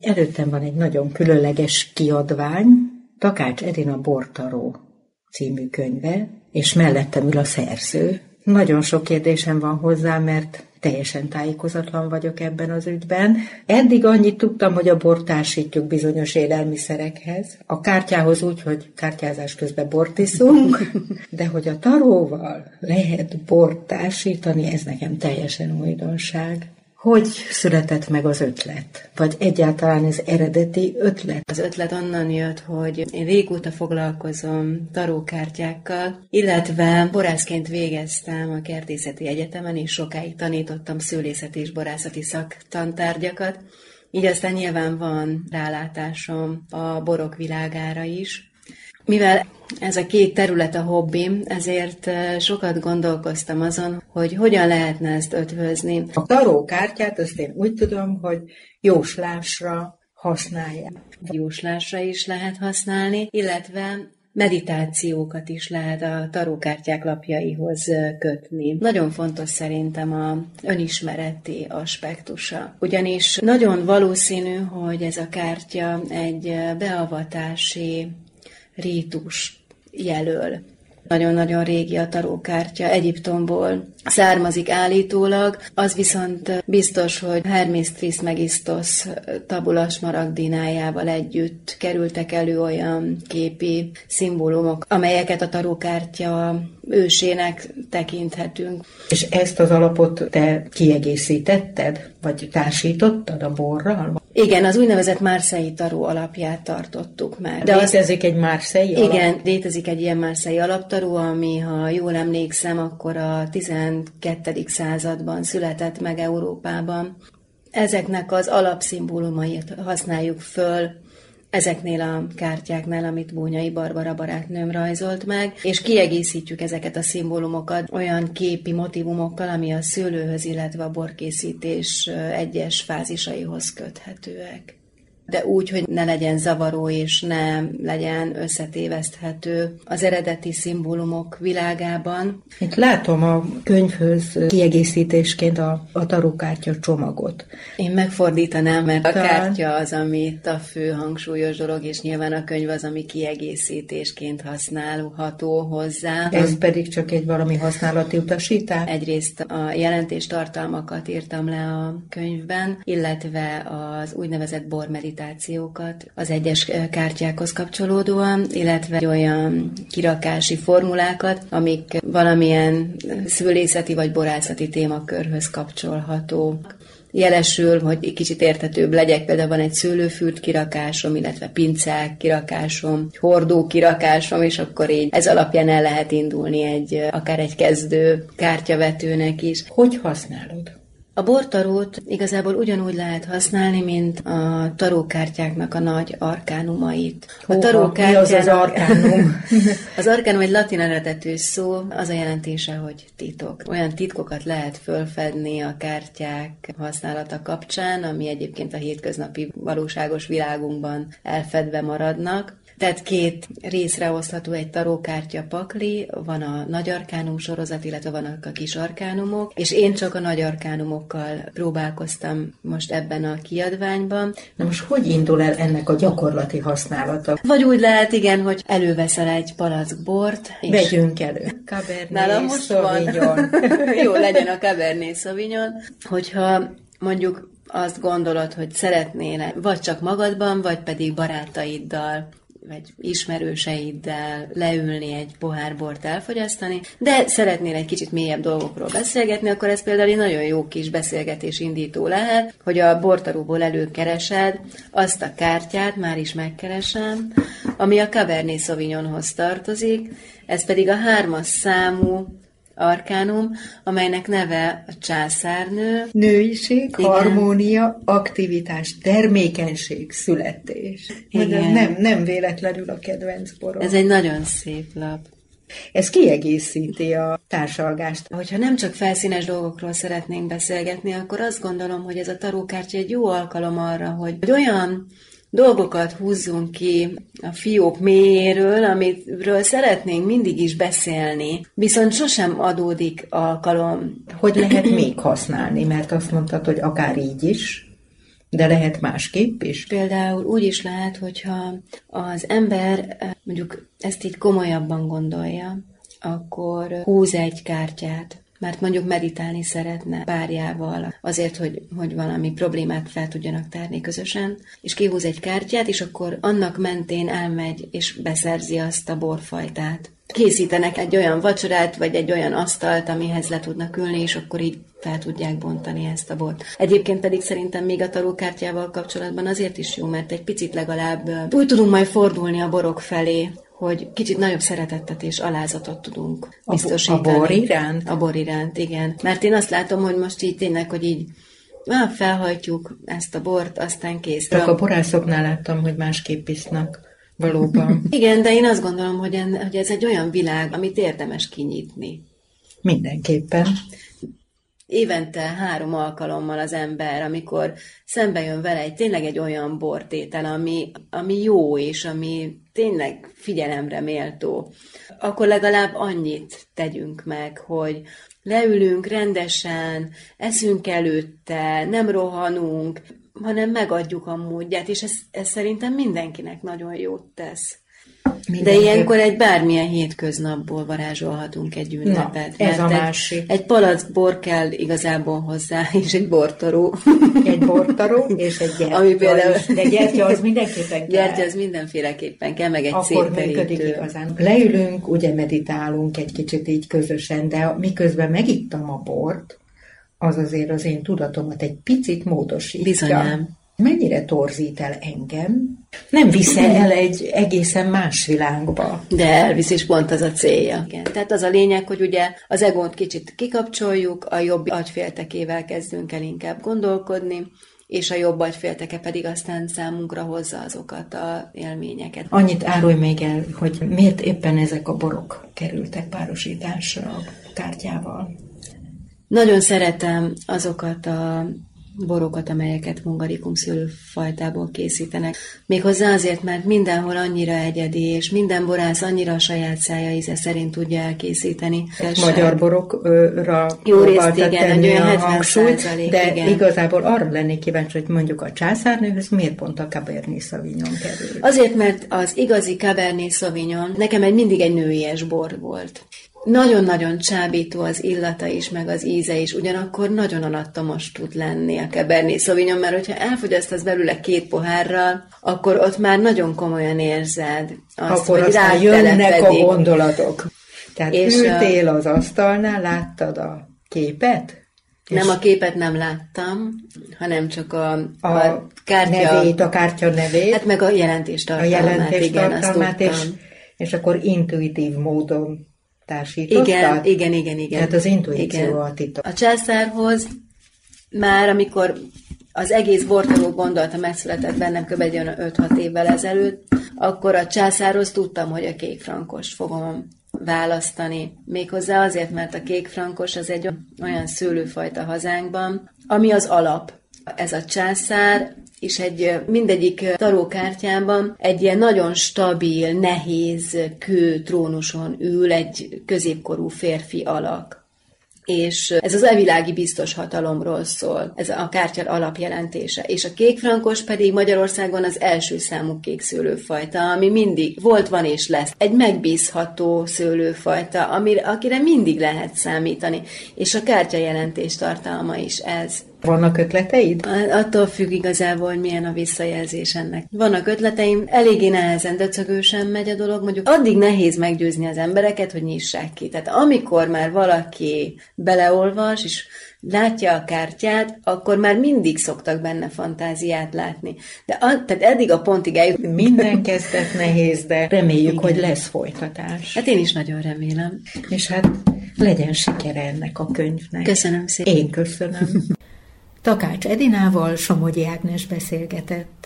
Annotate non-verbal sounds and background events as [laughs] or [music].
Előttem van egy nagyon különleges kiadvány, Takács Edina Bortaró című könyve, és mellettem ül a szerző. Nagyon sok kérdésem van hozzá, mert teljesen tájékozatlan vagyok ebben az ügyben. Eddig annyit tudtam, hogy a bort társítjuk bizonyos élelmiszerekhez. A kártyához úgy, hogy kártyázás közben bort iszunk, [laughs] de hogy a taróval lehet bort társítani, ez nekem teljesen újdonság. Hogy született meg az ötlet? Vagy egyáltalán ez eredeti ötlet? Az ötlet onnan jött, hogy én régóta foglalkozom tarókártyákkal, illetve borászként végeztem a Kertészeti Egyetemen, és sokáig tanítottam szőlészeti és borászati szaktantárgyakat, így aztán nyilván van rálátásom a borok világára is, mivel ez a két terület a hobbim, ezért sokat gondolkoztam azon, hogy hogyan lehetne ezt ötvözni. A tarókártyát azt én úgy tudom, hogy jóslásra használják. Jóslásra is lehet használni, illetve meditációkat is lehet a tarókártyák lapjaihoz kötni. Nagyon fontos szerintem a önismereti aspektusa. Ugyanis nagyon valószínű, hogy ez a kártya egy beavatási rítus jelöl. Nagyon-nagyon régi a tarókártya, Egyiptomból származik állítólag, az viszont biztos, hogy Hermes Trismegistos tabulas maragdinájával együtt kerültek elő olyan képi szimbólumok, amelyeket a tarókártya ősének tekinthetünk. És ezt az alapot te kiegészítetted, vagy társítottad a borral? Igen, az úgynevezett Márszei taró alapját tartottuk meg. De létezik egy Márszei alap? Igen, létezik egy ilyen Márszei alaptaró, ami, ha jól emlékszem, akkor a 12. században született meg Európában. Ezeknek az alapszimbólumait használjuk föl ezeknél a kártyáknál, amit Bónyai Barbara barátnőm rajzolt meg, és kiegészítjük ezeket a szimbólumokat olyan képi motivumokkal, ami a szőlőhöz, illetve a borkészítés egyes fázisaihoz köthetőek de úgy, hogy ne legyen zavaró és ne legyen összetéveszthető az eredeti szimbólumok világában. Itt látom a könyvhöz kiegészítésként a, a tarókártya csomagot. Én megfordítanám, mert a kártya az, ami itt a fő hangsúlyos dolog, és nyilván a könyv az, ami kiegészítésként használható hozzá. Ez pedig csak egy valami használati utasítás? Egyrészt a jelentéstartalmakat írtam le a könyvben, illetve az úgynevezett bormedit meditációkat az egyes kártyákhoz kapcsolódóan, illetve olyan kirakási formulákat, amik valamilyen szülészeti vagy borászati témakörhöz kapcsolhatók jelesül, hogy egy kicsit érthetőbb legyek. Például van egy szőlőfürt kirakásom, illetve pincák kirakásom, hordó kirakásom, és akkor így ez alapján el lehet indulni egy, akár egy kezdő kártyavetőnek is. Hogy használod? A bortarót igazából ugyanúgy lehet használni, mint a tarókártyáknak a nagy arkánumait. A tarókártyák... Mi az az arkánum? [laughs] az arkánum egy latin eredetű szó, az a jelentése, hogy titok. Olyan titkokat lehet fölfedni a kártyák használata kapcsán, ami egyébként a hétköznapi valóságos világunkban elfedve maradnak. Tehát két részre osztható egy tarókártya pakli, van a nagy arkánum sorozat, illetve vannak a kis arkánumok, és én csak a nagy arkánumokkal próbálkoztam most ebben a kiadványban. Na most hogy indul el ennek a gyakorlati használata? Vagy úgy lehet, igen, hogy előveszel egy palack bort. És Vegyünk elő. Cabernet Nálam most Sauvignon. van. [laughs] Jó, legyen a Cabernet Sauvignon. Hogyha mondjuk azt gondolod, hogy szeretnél vagy csak magadban, vagy pedig barátaiddal vagy ismerőseiddel leülni egy pohár bort elfogyasztani, de szeretnél egy kicsit mélyebb dolgokról beszélgetni, akkor ez például egy nagyon jó kis beszélgetés indító lehet, hogy a bortaróból előkeresed azt a kártyát, már is megkeresem, ami a Cabernet Sauvignonhoz tartozik, ez pedig a hármas számú arkánum, amelynek neve a császárnő. Nőiség, Igen. harmónia, aktivitás, termékenység, születés. Igen. Nem, nem véletlenül a kedvenc borom. Ez egy nagyon szép lap. Ez kiegészíti a társalgást. Hogyha nem csak felszínes dolgokról szeretnénk beszélgetni, akkor azt gondolom, hogy ez a tarókártya egy jó alkalom arra, hogy olyan dolgokat húzzunk ki a fiók mélyéről, amiről szeretnénk mindig is beszélni, viszont sosem adódik alkalom. Hogy lehet még használni, mert azt mondtad, hogy akár így is, De lehet másképp is? Például úgy is lehet, hogyha az ember mondjuk ezt így komolyabban gondolja, akkor húz egy kártyát, mert mondjuk meditálni szeretne párjával, azért, hogy, hogy valami problémát fel tudjanak tárni közösen, és kihúz egy kártyát, és akkor annak mentén elmegy, és beszerzi azt a borfajtát. Készítenek egy olyan vacsorát, vagy egy olyan asztalt, amihez le tudnak ülni, és akkor így fel tudják bontani ezt a bort. Egyébként pedig szerintem még a tarókártyával kapcsolatban azért is jó, mert egy picit legalább úgy tudunk majd fordulni a borok felé, hogy kicsit nagyobb szeretettet és alázatot tudunk biztosítani. A bor iránt? A bor iránt, igen. Mert én azt látom, hogy most így tényleg, hogy így ah, felhajtjuk ezt a bort, aztán kész. Csak a borászoknál láttam, hogy másképp isznak. Valóban. [laughs] igen, de én azt gondolom, hogy, en, hogy ez egy olyan világ, amit érdemes kinyitni. Mindenképpen évente három alkalommal az ember, amikor szembe jön vele egy tényleg egy olyan bortétel, ami, ami jó és ami tényleg figyelemre méltó, akkor legalább annyit tegyünk meg, hogy leülünk rendesen, eszünk előtte, nem rohanunk, hanem megadjuk a módját, és ez, ez szerintem mindenkinek nagyon jót tesz. Minden De ilyenkor egy bármilyen hétköznapból varázsolhatunk egy ünnepet. Na, ez a másik. Egy palack bor kell igazából hozzá, [laughs] és egy bortaró. Egy bortaró, és egy gyertya Ami például... is. De gyertya az mindenképpen kell. Gyertya az mindenféleképpen kell, meg egy Akkor működik igazán. Leülünk, ugye meditálunk egy kicsit így közösen, de miközben megittam a bort, az azért az én tudatomat egy picit módosítja. Bizonyám mennyire torzít el engem, nem visz el egy egészen más világba. De elvisz, és pont az a célja. Igen. Tehát az a lényeg, hogy ugye az egót kicsit kikapcsoljuk, a jobb agyféltekével kezdünk el inkább gondolkodni, és a jobb agyfélteke pedig aztán számunkra hozza azokat a élményeket. Annyit árulj még el, hogy miért éppen ezek a borok kerültek párosításra a kártyával? Nagyon szeretem azokat a borokat, amelyeket mungarikum szőlőfajtából készítenek. Méghozzá azért, mert mindenhol annyira egyedi, és minden borász annyira a saját szája íze szerint tudja elkészíteni. Magyar borokra Jó részt, igen, egy olyan 70 százalék, de igen. igazából arra lennék kíváncsi, hogy mondjuk a császárnőhöz miért pont a Cabernet Sauvignon kerül? Azért, mert az igazi Cabernet Sauvignon nekem egy mindig egy nőies bor volt. Nagyon-nagyon csábító az illata is, meg az íze is, ugyanakkor nagyon alattomos tud lenni a Cabernet Sauvignon, mert hogyha elfogyasztasz belőle két pohárral, akkor ott már nagyon komolyan érzed azt, akkor hogy aztán jönnek a gondolatok. Tehát és ültél az asztalnál, láttad a képet? Nem, a képet nem láttam, hanem csak a, a, a kártya... Nevét, a kártya nevét. Hát meg a jelentéstartalmát, a jelentéstartalmát, igen, azt és, és akkor intuitív módon társítottad? Igen, igen, igen, igen. Tehát az intuíció igen. a titok. A császárhoz már amikor az egész bortoló gondolata megszületett bennem kb. 5-6 évvel ezelőtt, akkor a császárhoz tudtam, hogy a kék frankos fogom választani. Méghozzá azért, mert a kék frankos az egy olyan szőlőfajta hazánkban, ami az alap. Ez a császár és egy mindegyik tarókártyában egy ilyen nagyon stabil, nehéz kő trónuson ül egy középkorú férfi alak és ez az evilági biztos hatalomról szól, ez a kártya alapjelentése. És a kékfrankos pedig Magyarországon az első számú kék szőlőfajta, ami mindig volt, van és lesz. Egy megbízható szőlőfajta, amire, akire mindig lehet számítani. És a kártya jelentés tartalma is ez. Vannak ötleteid? Attól függ igazából, hogy milyen a visszajelzés ennek. Vannak ötleteim, eléggé nehezen, döcögősen megy a dolog, mondjuk addig nehéz meggyőzni az embereket, hogy nyissák ki. Tehát amikor már valaki beleolvas, és látja a kártyát, akkor már mindig szoktak benne fantáziát látni. De a, tehát eddig a pontig eljut. [laughs] Minden kezdet nehéz, de reméljük, Igen. hogy lesz folytatás. Hát én is nagyon remélem. És hát legyen sikere ennek a könyvnek. Köszönöm szépen. Én köszönöm. [laughs] Takács Edinával Somogyi Ágnes beszélgetett.